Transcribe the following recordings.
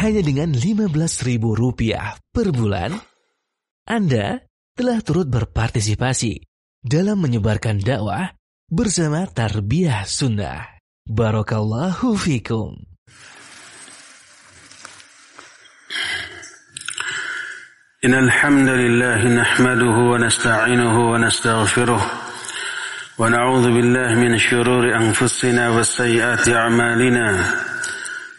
hanya dengan 15 ribu rupiah per bulan, Anda telah turut berpartisipasi dalam menyebarkan dakwah bersama Tarbiyah Sunnah. Barakallahu fikum. إن الحمد لله نحمده ونستعينه ونستغفره ونعوذ بالله من شرور أنفسنا وسيئات أعمالنا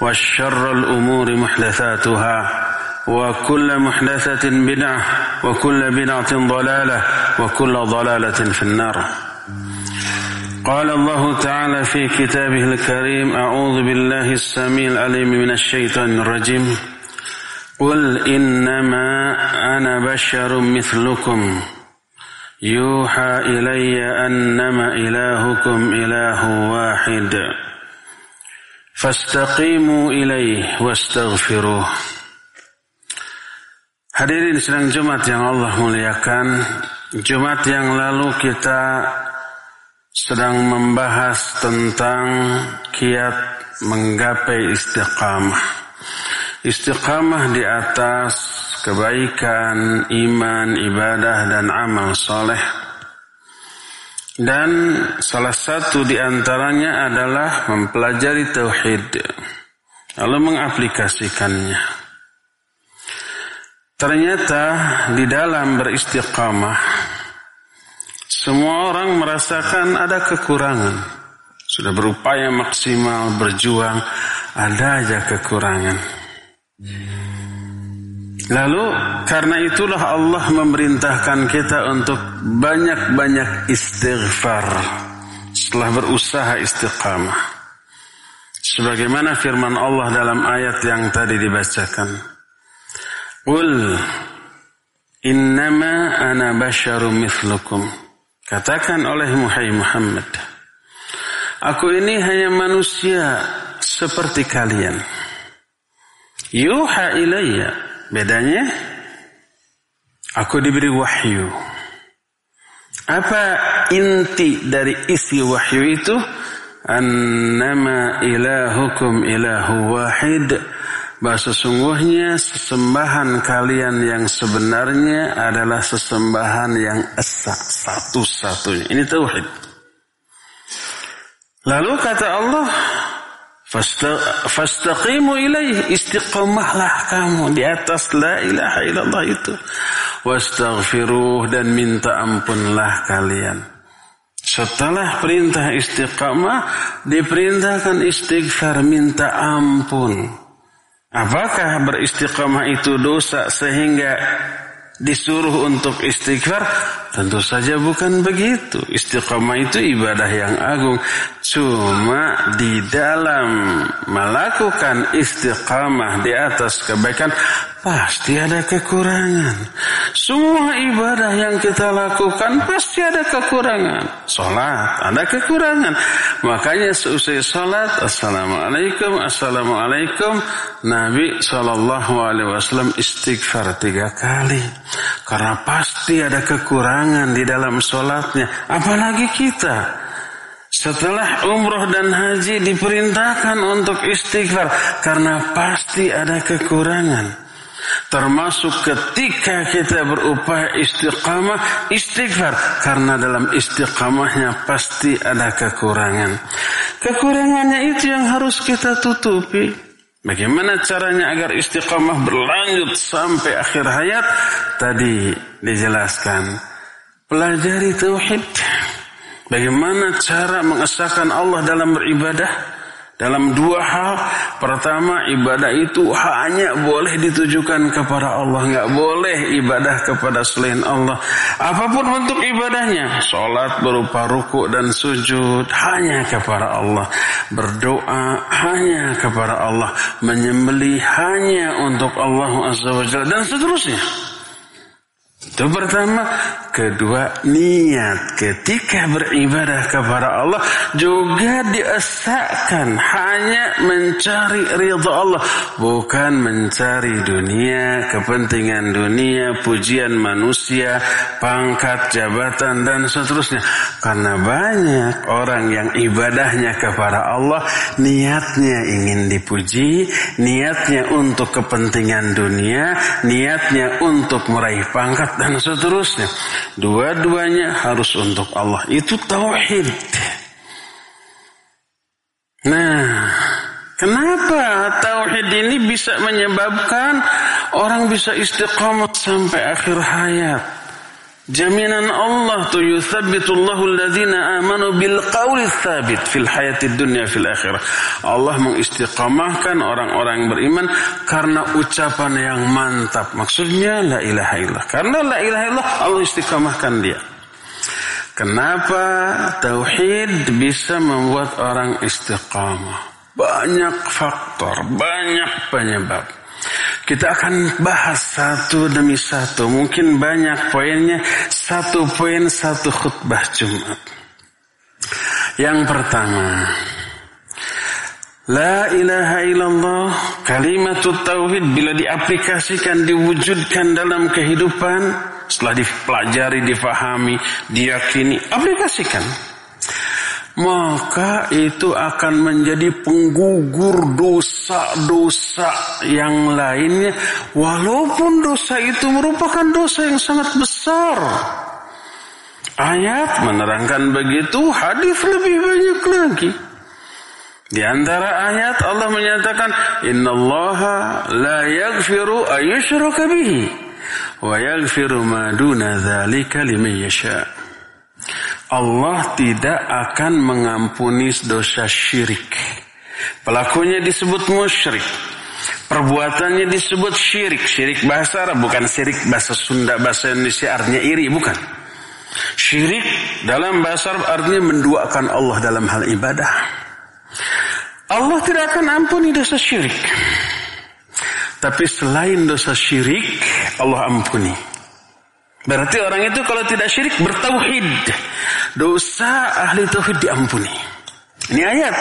وشر الأمور محدثاتها وكل محدثة بدعة وكل بدعة ضلالة وكل ضلالة في النار. قال الله تعالى في كتابه الكريم أعوذ بالله السميع العليم من الشيطان الرجيم. قل إنما أنا بشر مثلكم. يوحى إلي أنما إلهكم إله واحد. Fastaqimu ilaih wastaghfiruh. Hadirin sedang Jumat yang Allah muliakan. Jumat yang lalu kita sedang membahas tentang kiat menggapai istiqamah. Istiqamah di atas kebaikan, iman, ibadah, dan amal soleh. Dan salah satu di antaranya adalah mempelajari tauhid lalu mengaplikasikannya. Ternyata di dalam beristiqamah semua orang merasakan ada kekurangan. Sudah berupaya maksimal berjuang, ada aja kekurangan. Lalu karena itulah Allah memerintahkan kita untuk banyak-banyak istighfar setelah berusaha istiqamah. Sebagaimana firman Allah dalam ayat yang tadi dibacakan. Qul innama ana basyarum mithlukum. Katakan oleh Muhammad. Aku ini hanya manusia seperti kalian. Yuha ilayya Bedanya aku diberi wahyu. Apa inti dari isi wahyu itu? Annama ilahukum ilahu wahid. Bahasa sesungguhnya sesembahan kalian yang sebenarnya adalah sesembahan yang esa satu-satunya. Ini tauhid. Lalu kata Allah, Fastaqimu ilaih. Istiqamahlah kamu di atas la ilaha illallah itu. Wastaghfiruh dan minta ampunlah kalian. Setelah perintah istiqamah, diperintahkan istighfar minta ampun. Apakah beristiqamah itu dosa sehingga disuruh untuk istighfar? Tentu saja bukan begitu. Istiqamah itu ibadah yang agung. Cuma di dalam melakukan istiqamah di atas kebaikan pasti ada kekurangan. Semua ibadah yang kita lakukan pasti ada kekurangan. Salat ada kekurangan. Makanya seusai salat, Assalamualaikum, Assalamualaikum. Nabi Wasallam istighfar tiga kali. Karena pasti ada kekurangan di dalam salatnya. Apalagi kita. Setelah umroh dan haji diperintahkan untuk istighfar karena pasti ada kekurangan. Termasuk ketika kita berupaya istiqamah, istighfar. Karena dalam istiqamahnya pasti ada kekurangan. Kekurangannya itu yang harus kita tutupi. Bagaimana caranya agar istiqamah berlanjut sampai akhir hayat? Tadi dijelaskan. Pelajari tauhid. Bagaimana cara mengesahkan Allah dalam beribadah? Dalam dua hal, pertama ibadah itu hanya boleh ditujukan kepada Allah, nggak boleh ibadah kepada selain Allah. Apa pun bentuk ibadahnya, sholat berupa ruku dan sujud hanya kepada Allah, berdoa hanya kepada Allah, menyembelih hanya untuk Allah Azza wa dan seterusnya. Itu pertama. Kedua, niat ketika beribadah kepada Allah juga diesakan hanya mencari ridha Allah. Bukan mencari dunia, kepentingan dunia, pujian manusia, pangkat, jabatan, dan seterusnya. Karena banyak orang yang ibadahnya kepada Allah, niatnya ingin dipuji, niatnya untuk kepentingan dunia, niatnya untuk meraih pangkat, dan seterusnya. Dua-duanya harus untuk Allah. Itu tauhid. Nah, kenapa tauhid ini bisa menyebabkan orang bisa istiqamah sampai akhir hayat? Jaminan Allah tu yuthabbitullahu alladhina amanu bil qawli thabit fil hayati dunya fil akhirah. Allah mengistiqamahkan orang-orang beriman karena ucapan yang mantap. Maksudnya la ilaha illallah. Karena la ilaha illallah Allah istiqamahkan dia. Kenapa tauhid bisa membuat orang istiqamah? Banyak faktor, banyak penyebab. Kita akan bahas satu demi satu. Mungkin banyak poinnya. Satu poin, satu khutbah Jumat. Yang pertama. La ilaha illallah kalimat tauhid bila diaplikasikan diwujudkan dalam kehidupan setelah dipelajari difahami diyakini aplikasikan maka itu akan menjadi penggugur dosa-dosa yang lainnya. Walaupun dosa itu merupakan dosa yang sangat besar. Ayat menerangkan begitu hadis lebih banyak lagi. Di antara ayat Allah menyatakan innallaha la yaghfiru ayyushraka bihi wa yaghfiru ma duna dzalika liman yasha' Allah tidak akan mengampuni dosa syirik. Pelakunya disebut musyrik. Perbuatannya disebut syirik. Syirik bahasa Arab bukan syirik bahasa Sunda, bahasa Indonesia artinya iri, bukan. Syirik dalam bahasa Arab artinya menduakan Allah dalam hal ibadah. Allah tidak akan ampuni dosa syirik. Tapi selain dosa syirik, Allah ampuni. Berarti orang itu kalau tidak syirik bertauhid. Dosa ahli tauhid diampuni. Ini ayat.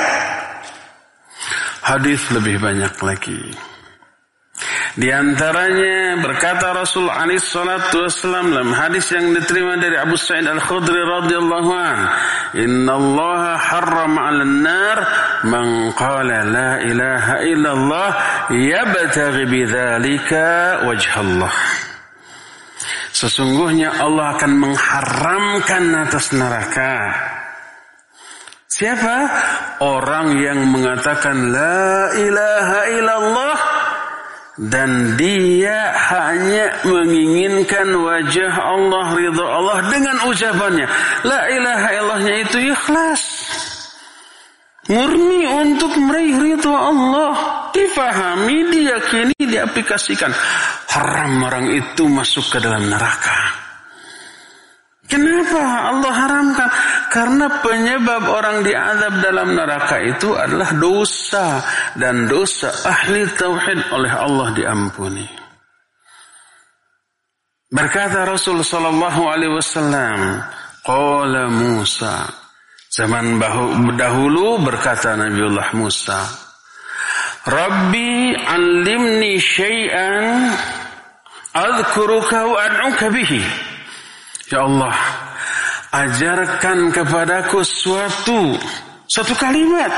Hadis lebih banyak lagi. Di antaranya berkata Rasul alaihi salatu wasallam dalam hadis yang diterima dari Abu Sa'id Al-Khudri radhiyallahu an, "Inna Allah harrama 'alan nar man qala la ilaha illallah yabtaghi bidzalika wajha Allah." Sesungguhnya Allah akan mengharamkan atas neraka. Siapa? Orang yang mengatakan La ilaha illallah dan dia hanya menginginkan wajah Allah, ridha Allah dengan ucapannya. La ilaha illallahnya itu ikhlas. Murni untuk meraih ridha Allah. Difahami, diyakini, diaplikasikan haram orang itu masuk ke dalam neraka. Kenapa Allah haramkan? Karena penyebab orang diazab dalam neraka itu adalah dosa dan dosa ahli tauhid oleh Allah diampuni. Berkata Rasul sallallahu alaihi qala Musa. Zaman dahulu berkata Nabiullah Musa, Rabbi alimni syai'an Adhkuruka wa ad'uka bihi. Ya Allah, ajarkan kepadaku suatu suatu kalimat.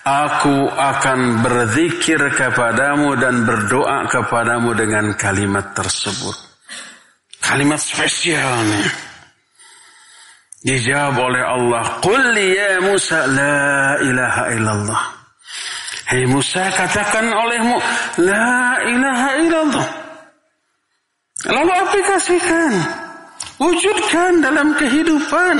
Aku akan berzikir kepadamu dan berdoa kepadamu dengan kalimat tersebut. Kalimat spesial nih. Dijawab oleh Allah, Qul ya Musa la ilaha illallah. Hei Musa katakan olehmu, la ilaha illallah. Lalu aplikasikan. Wujudkan dalam kehidupan.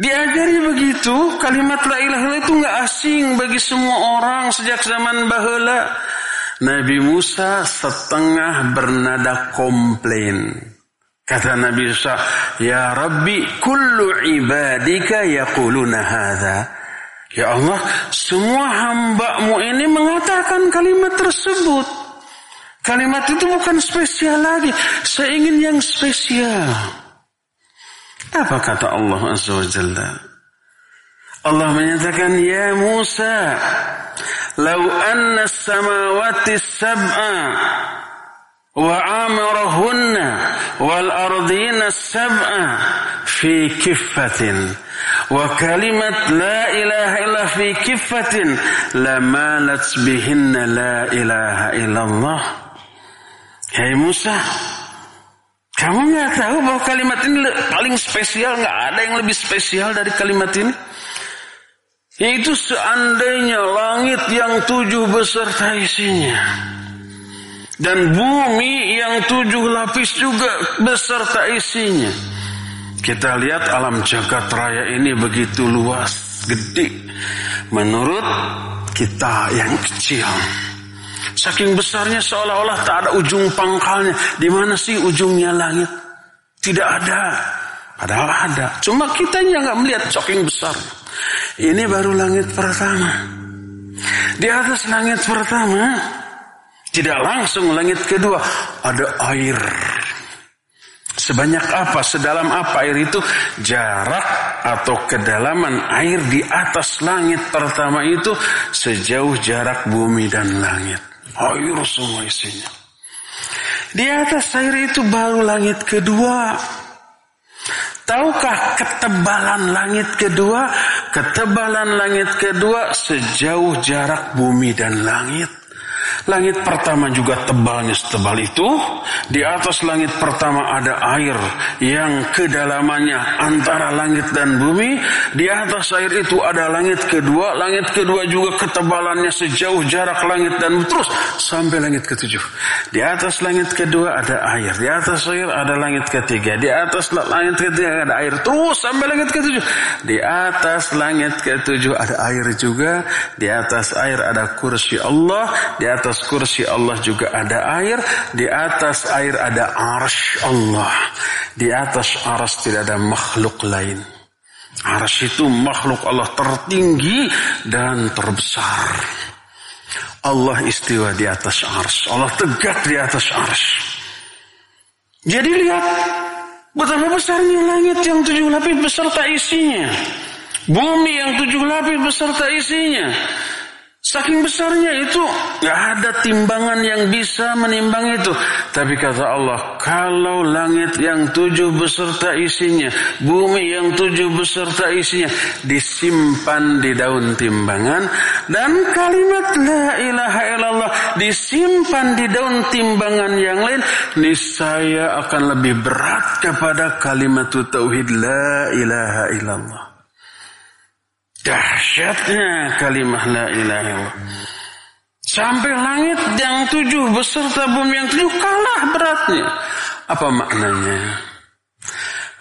Diajari begitu, kalimat la ilaha illallah itu nggak asing bagi semua orang sejak zaman bahula. Nabi Musa setengah bernada komplain. Kata Nabi Musa, Ya Rabbi, kullu ibadika yaquluna hadha. Ya Allah, semua hambamu ini mengatakan kalimat tersebut. Kalimat itu bukan spesial lagi. Saya ingin yang spesial. Apa kata Allah Azza wa Jalla? Allah menyatakan, Ya Musa, Lau anna samawati sab'a wa amarahunna wal ardina sab'a fi kiffatin. Wa kalimat la ilaha illa fi kiffatin lamalat bihinna la ilaha illallah. Hai Musa kamu nggak tahu bahwa kalimat ini paling spesial nggak ada yang lebih spesial dari kalimat ini? Itu seandainya langit yang tujuh beserta isinya dan bumi yang tujuh lapis juga beserta isinya kita lihat alam jagat raya ini begitu luas, gede. Menurut kita yang kecil. Saking besarnya seolah-olah tak ada ujung pangkalnya. Di mana sih ujungnya langit? Tidak ada. Padahal ada. Cuma kita yang nggak melihat saking besar. Ini baru langit pertama. Di atas langit pertama tidak langsung langit kedua ada air. Sebanyak apa, sedalam apa air itu? Jarak atau kedalaman air di atas langit pertama itu sejauh jarak bumi dan langit. Air semua isinya. Di atas air itu baru langit kedua. Tahukah ketebalan langit kedua? Ketebalan langit kedua sejauh jarak bumi dan langit. Langit pertama juga tebalnya setebal itu. Di atas langit pertama ada air yang kedalamannya antara langit dan bumi. Di atas air itu ada langit kedua. Langit kedua juga ketebalannya sejauh jarak langit dan terus sampai langit ketujuh. Di atas langit kedua ada air. Di atas air ada langit ketiga. Di atas langit ketiga ada air terus sampai langit ketujuh. Di atas langit ketujuh ada air juga. Di atas air ada kursi Allah. Di atas atas kursi Allah juga ada air, di atas air ada arsh Allah. Di atas arsh tidak ada makhluk lain. Arsh itu makhluk Allah tertinggi dan terbesar. Allah istiwa di atas arsh. Allah tegak di atas arsh. Jadi lihat betapa besarnya langit yang tujuh lapis beserta isinya. Bumi yang tujuh lapis beserta isinya. Saking besarnya itu nggak ada timbangan yang bisa menimbang itu. Tapi kata Allah, kalau langit yang tujuh beserta isinya, bumi yang tujuh beserta isinya disimpan di daun timbangan dan kalimat la ilaha illallah disimpan di daun timbangan yang lain, niscaya akan lebih berat kepada kalimat tauhid la ilaha illallah. Dahsyatnya kalimah la ilaha illallah. Sampai langit yang tujuh beserta bumi yang tujuh kalah beratnya. Apa maknanya?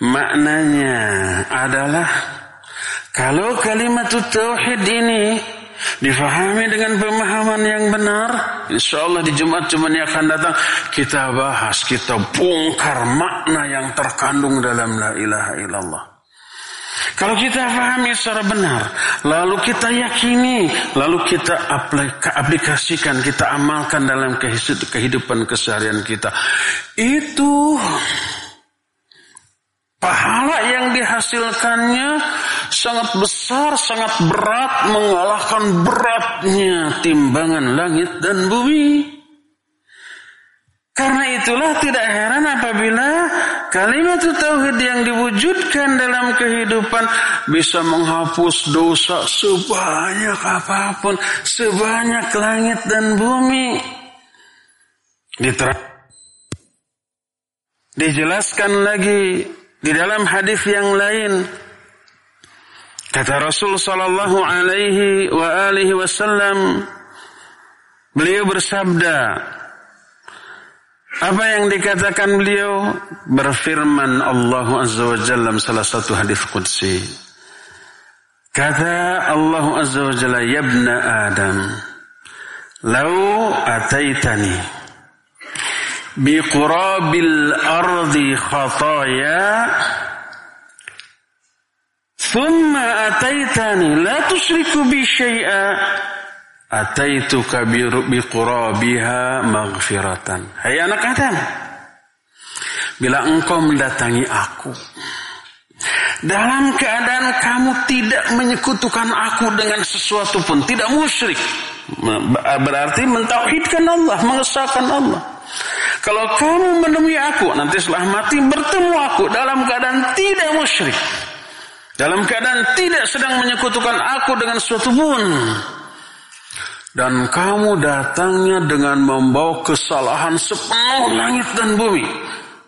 Maknanya adalah kalau kalimat tauhid ini difahami dengan pemahaman yang benar, insya Allah di Jumat-Jumat yang akan datang kita bahas, kita bongkar makna yang terkandung dalam la ilaha illallah. Kalau kita pahami secara benar, lalu kita yakini, lalu kita aplikasikan, kita amalkan dalam kehidupan keseharian kita, itu pahala yang dihasilkannya sangat besar, sangat berat, mengalahkan beratnya timbangan langit dan bumi. Karena itulah tidak heran apabila kalimat tauhid yang diwujudkan dalam kehidupan bisa menghapus dosa sebanyak apa pun, sebanyak langit dan bumi. Diterang. Dijelaskan lagi di dalam hadis yang lain. Kata Rasul sallallahu alaihi wa alihi wasallam beliau bersabda apa yang dikatakan beliau berfirman Allah Azza wa Jalla salah satu hadis qudsi. Kata Allah Azza wa Jalla, "Ya ibna Adam, lau ataitani bi qurabil ardi khataya thumma ataitani la tusyriku bi syai'a Ataituka biqurabiha maghfiratan. Hai anak Adam. Bila engkau mendatangi aku. Dalam keadaan kamu tidak menyekutukan aku dengan sesuatu pun. Tidak musyrik. Berarti mentauhidkan Allah. Mengesahkan Allah. Kalau kamu menemui aku. Nanti setelah mati bertemu aku. Dalam keadaan tidak musyrik. Dalam keadaan tidak sedang menyekutukan aku dengan sesuatu pun dan kamu datangnya dengan membawa kesalahan sepenuh langit dan bumi.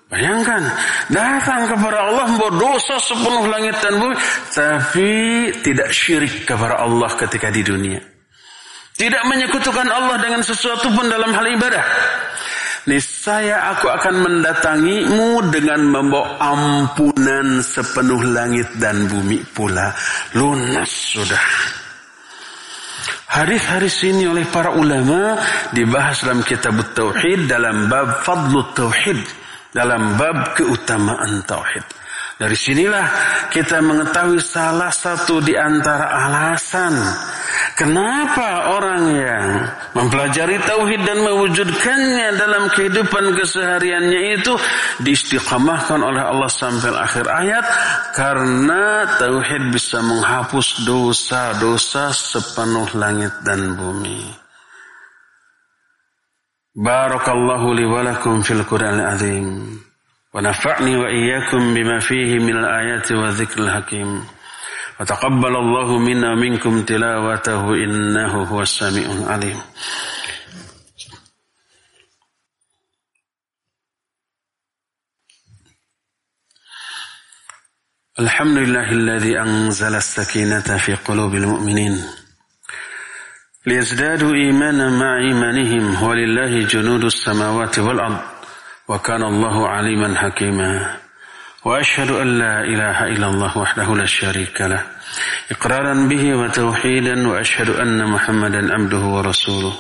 Bayangkan, datang kepada Allah membawa dosa sepenuh langit dan bumi, tapi tidak syirik kepada Allah ketika di dunia. Tidak menyekutukan Allah dengan sesuatu pun dalam hal ibadah. Niscaya aku akan mendatangimu dengan membawa ampunan sepenuh langit dan bumi pula. Lunas sudah. Hadis-hadis ini oleh para ulama dibahas dalam kitab Tauhid dalam bab fadlu Tauhid, dalam bab keutamaan Tauhid. Dari sinilah kita mengetahui salah satu di antara alasan Kenapa orang yang mempelajari tauhid dan mewujudkannya dalam kehidupan kesehariannya itu diistiqamahkan oleh Allah sampai akhir ayat karena tauhid bisa menghapus dosa-dosa sepenuh langit dan bumi. Barakallahu li wa lakum fil Qur'anil azim. Iyyakum bima fihi minal ayati wa dzikril hakim. وتقبل الله منا منكم تلاوته إنه هو السميع العليم الحمد لله الذي أنزل السكينة في قلوب المؤمنين ليزدادوا إيمانا مع إيمانهم ولله جنود السماوات والأرض وكان الله عليما حكيما. وأشهد أن لا إله إلا الله وحده لا شريك له. إقرارا به وتوحيدا وأشهد أن محمدا عبده ورسوله.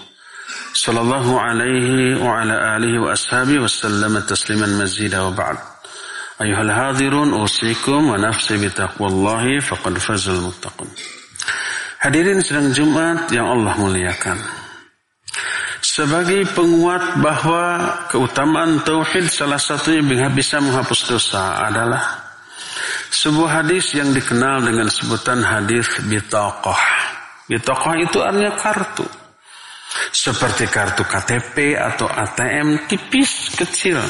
صلى الله عليه وعلى آله وأصحابه وسلم تسليما مزيدا وبعد. أيها الحاضرون أوصيكم ونفسي بتقوى الله فقد فاز المتقون. Hadirin sedang Jumat yang Allah muliakan. Sebagai penguat bahwa keutamaan tauhid salah satunya bisa menghapus dosa adalah sebuah hadis yang dikenal dengan sebutan hadis bitokoh. Bitokoh itu artinya kartu. Seperti kartu KTP atau ATM tipis kecil.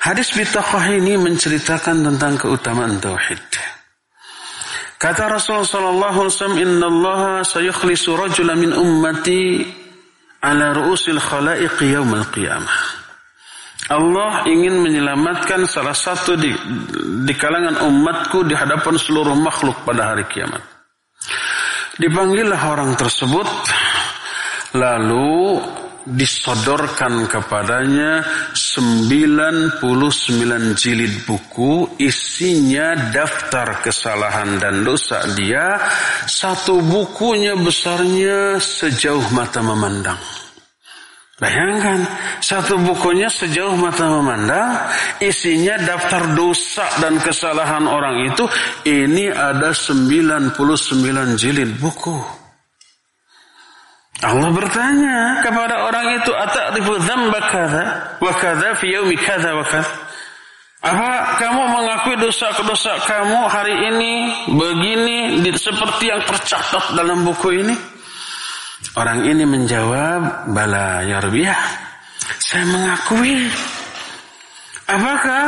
Hadis bitokoh ini menceritakan tentang keutamaan tauhid. Kata Rasulullah sallallahu alaihi wasallam, "Inna Allah sayukhlisu rajulan min ummati ala ru'usil khalaiq yaumil qiyamah." Allah ingin menyelamatkan salah satu di, di kalangan umatku di hadapan seluruh makhluk pada hari kiamat. Dipanggillah orang tersebut, lalu disodorkan kepadanya 99 jilid buku isinya daftar kesalahan dan dosa dia satu bukunya besarnya sejauh mata memandang Bayangkan, satu bukunya sejauh mata memandang, isinya daftar dosa dan kesalahan orang itu, ini ada 99 jilid buku. Allah bertanya kepada orang itu, Ata'rifu dzamba kadza wa kadza fi yaumi kadza wa? Apa kamu mengakui dosa-dosa kamu hari ini begini seperti yang tercatat dalam buku ini? Orang ini menjawab, Bala ya Rabiah. Saya mengakui. Apakah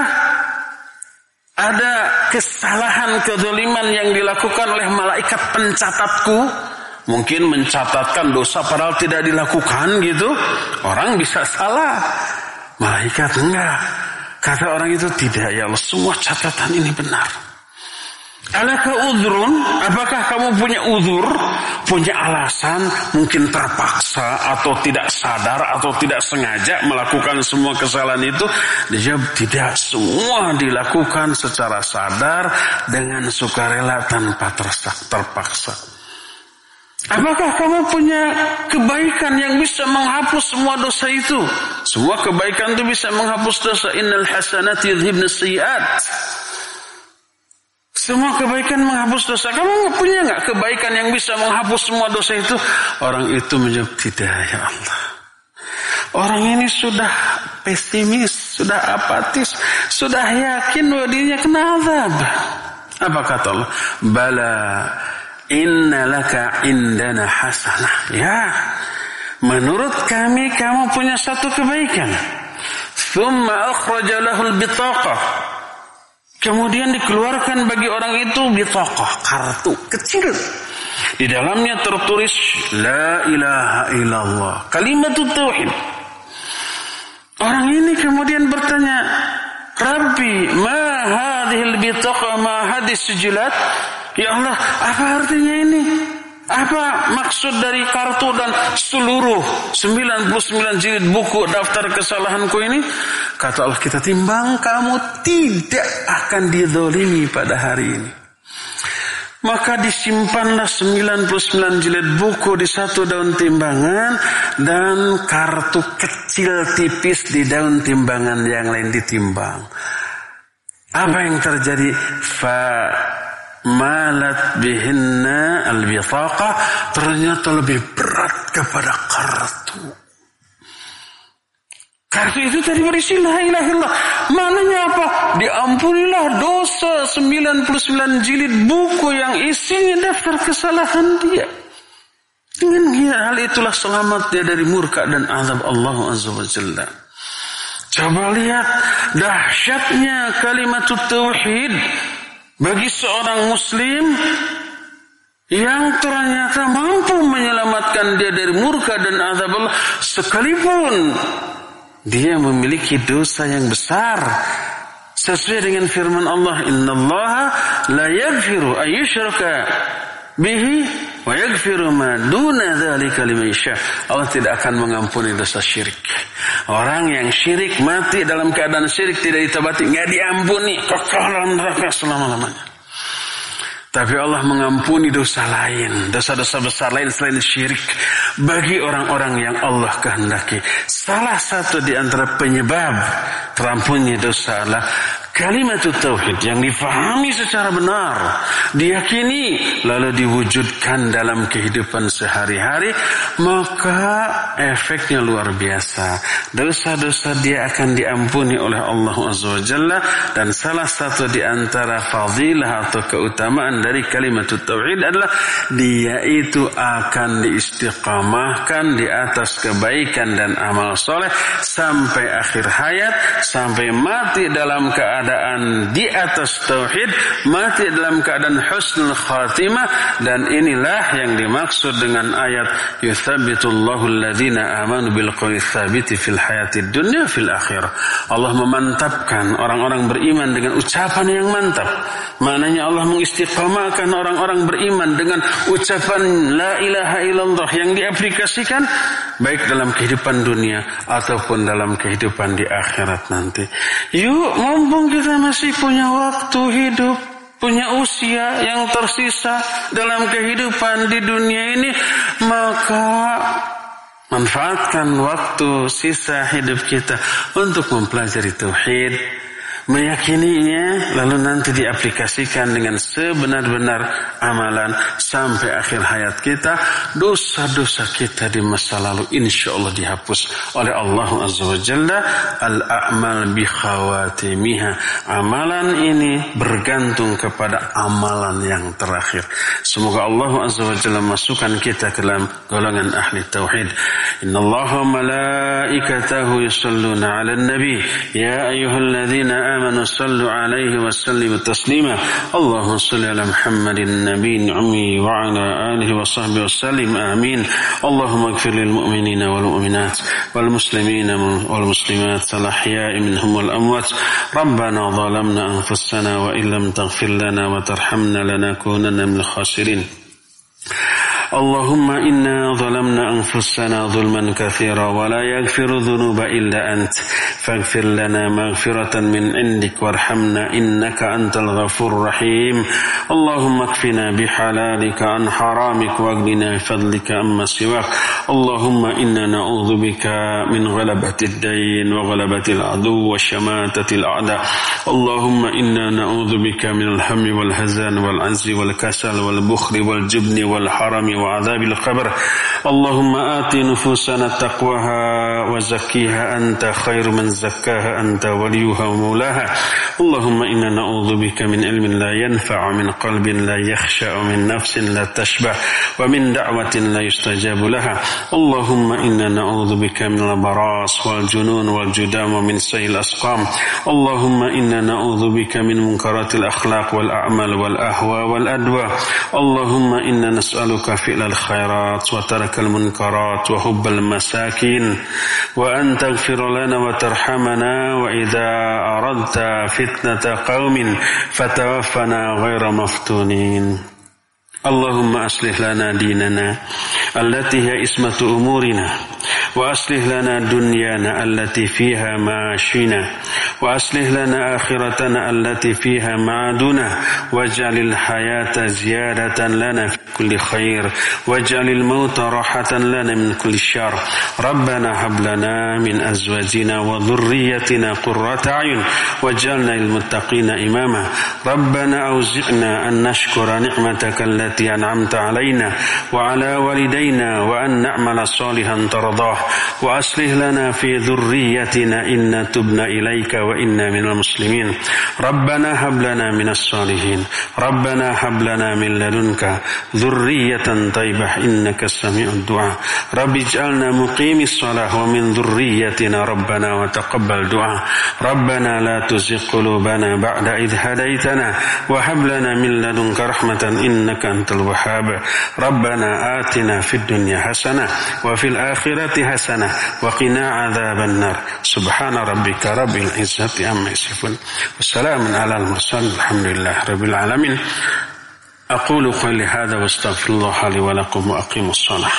ada kesalahan kedoliman yang dilakukan oleh malaikat pencatatku? Mungkin mencatatkan dosa padahal tidak dilakukan gitu. Orang bisa salah. Malaikat enggak. Kata orang itu tidak ya Allah. Semua catatan ini benar. Alaka udrun? Apakah kamu punya uzur? Punya alasan? Mungkin terpaksa atau tidak sadar atau tidak sengaja melakukan semua kesalahan itu? Dia tidak semua dilakukan secara sadar dengan sukarela tanpa terpaksa. Apakah kamu punya kebaikan yang bisa menghapus semua dosa itu? Semua kebaikan itu bisa menghapus dosa. Innal hasanati yudhibna sayiat. Semua kebaikan menghapus dosa. Kamu punya nggak kebaikan yang bisa menghapus semua dosa itu? Orang itu menjawab tidak ya Allah. Orang ini sudah pesimis, sudah apatis, sudah yakin bahwa dirinya kena azab. Apa kata Allah? Bala inna laka indana hasanah. Ya, menurut kami kamu punya satu kebaikan. Thumma akhraja lahul bitaqah. Kemudian dikeluarkan bagi orang itu bitokoh kartu kecil. Di dalamnya tertulis La ilaha illallah. Kalimat tauhid. Orang ini kemudian bertanya, Rabbi, ma hadhil bitokoh ma hadis sujilat? Ya Allah, apa artinya ini? Apa maksud dari kartu dan seluruh 99 jilid buku daftar kesalahanku ini? Kata Allah kita timbang kamu tidak akan didolimi pada hari ini. Maka disimpanlah 99 jilid buku di satu daun timbangan dan kartu kecil tipis di daun timbangan yang lain ditimbang. Apa yang terjadi? Fa malat bihinna al ternyata lebih berat kepada kartu. Kartu itu tadi berisi la ilaha illallah. Mananya apa? Diampunilah dosa 99 jilid buku yang isinya daftar kesalahan dia. Dengan hal itulah selamat dia dari murka dan azab Allah Azza wa Jalla. Coba lihat dahsyatnya kalimat tauhid bagi seorang muslim yang ternyata mampu menyelamatkan dia dari murka dan azab Allah sekalipun dia memiliki dosa yang besar sesuai dengan firman Allah innallaha la yaghfiru ayyushraka bihi wa ma duna Allah tidak akan mengampuni dosa syirik. Orang yang syirik mati dalam keadaan syirik tidak ditobati, nggak diampuni, dalam neraka selama-lamanya. Tapi Allah mengampuni dosa lain, dosa-dosa besar lain selain syirik bagi orang-orang yang Allah kehendaki. Salah satu di antara penyebab terampunnya dosa adalah Kalimat tauhid yang difahami secara benar, diyakini lalu diwujudkan dalam kehidupan sehari-hari, maka efeknya luar biasa. Dosa-dosa dia akan diampuni oleh Allah Azza Jalla dan salah satu di antara fadilah atau keutamaan dari kalimat tauhid adalah dia itu akan diistiqamahkan di atas kebaikan dan amal soleh sampai akhir hayat, sampai mati dalam keadaan keadaan di atas tauhid, mati dalam keadaan husnul khatimah dan inilah yang dimaksud dengan ayat yuthabbitullahu alladhina amanu bil qawli fil hayati dunya fil akhirah. Allah memantapkan orang-orang beriman dengan ucapan yang mantap. Maknanya Allah mengistiqamahkan orang-orang beriman dengan ucapan la ilaha illallah yang diaplikasikan baik dalam kehidupan dunia ataupun dalam kehidupan di akhirat nanti. Yuk, mumpung kita masih punya waktu hidup, punya usia yang tersisa dalam kehidupan di dunia ini, maka manfaatkan waktu sisa hidup kita untuk mempelajari tauhid, meyakininya lalu nanti diaplikasikan dengan sebenar-benar amalan sampai akhir hayat kita dosa-dosa kita di masa lalu insya Allah dihapus oleh Allah Azza wa Jalla. Al-a'mal bi khawatimiha. Amalan ini bergantung kepada amalan yang terakhir. Semoga Allah Azza wa masukkan kita ke dalam golongan ahli tauhid. Inna Allah malaikatahu yusalluna ala nabi. Ya ayyuhalladzina آمنوا صلوا عليه وسلموا تسليما. اللهم صل على محمد النبي الأمي وعلى آله وصحبه وسلم. آمين. اللهم اغفر للمؤمنين والمؤمنات والمسلمين والمسلمات الأحياء منهم والأموات. ربنا ظلمنا أنفسنا وإن لم تغفر لنا وترحمنا لنكونن من الخاسرين. اللهم إنا ظلمنا أنفسنا ظلما كثيرا ولا يغفر الذنوب إلا أنت. فاغفر لنا مغفرة من عندك وارحمنا إنك أنت الغفور الرحيم. اللهم اكفنا بحلالك عن حرامك واغننا بفضلك أما سواك. اللهم إنا نعوذ بك من غلبة الدين وغلبة العدو وشماتة الأعداء. اللهم إنا نعوذ بك من الهم والهزان والعز والكسل والبخل والجبن والحرم وعذاب القبر. اللهم آت نفوسنا تقواها وزكيها أنت خير من زكاها أنت وليها ومولاها. اللهم إنا نعوذ بك من علم لا ينفع من قلب لا يخشع من نفس لا تشبع ومن دعوة لا يستجاب لها. اللهم إنا نعوذ بك من البراس والجنون والجدام ومن سيء الأسقام. اللهم إنا نعوذ بك من منكرات الأخلاق والأعمال والأهواء والأدواء. اللهم إنا نسألك فعل الخيرات وترك المنكرات وحب المساكين وأن تغفر لنا وترحمنا وإذا أردت فتنة قوم فتوفنا غير مفتونين. اللهم أصلح لنا ديننا التي هي اسمة أمورنا وأصلح لنا دنيانا التي فيها معاشنا وأصلح لنا آخرتنا التي فيها معادنا واجعل الحياة زيادة لنا في كل خير واجعل الموت راحة لنا من كل شر. ربنا هب لنا من أزواجنا وذريتنا قرة أعين واجعلنا للمتقين إماما. ربنا أوزعنا أن نشكر نعمتك التي أنعمت علينا وعلى والدينا وأن نعمل صالحا ترضاه وأصلح لنا في ذريتنا إن تبنا إليك وإنا من المسلمين. ربنا هب لنا من الصالحين. ربنا هب لنا من لدنك ذرية طيبة. إنك سميع الدعاء. رب اجعلنا مقيم الصلاة ومن ذريتنا ربنا وتقبل دعاء. ربنا لا تزغ قلوبنا بعد إذ هديتنا وهب لنا من لدنك رحمة إنك أنت الوهاب. ربنا آتنا في الدنيا حسنة وفي الآخرة حسنة وقنا عذاب النار. سبحان ربك رب العزة عما يصفون. وسلام على المرسلين. الحمد لله رب العالمين. أقول قولي هذا واستغفر الله لي ولكم وأقيموا الصلاة.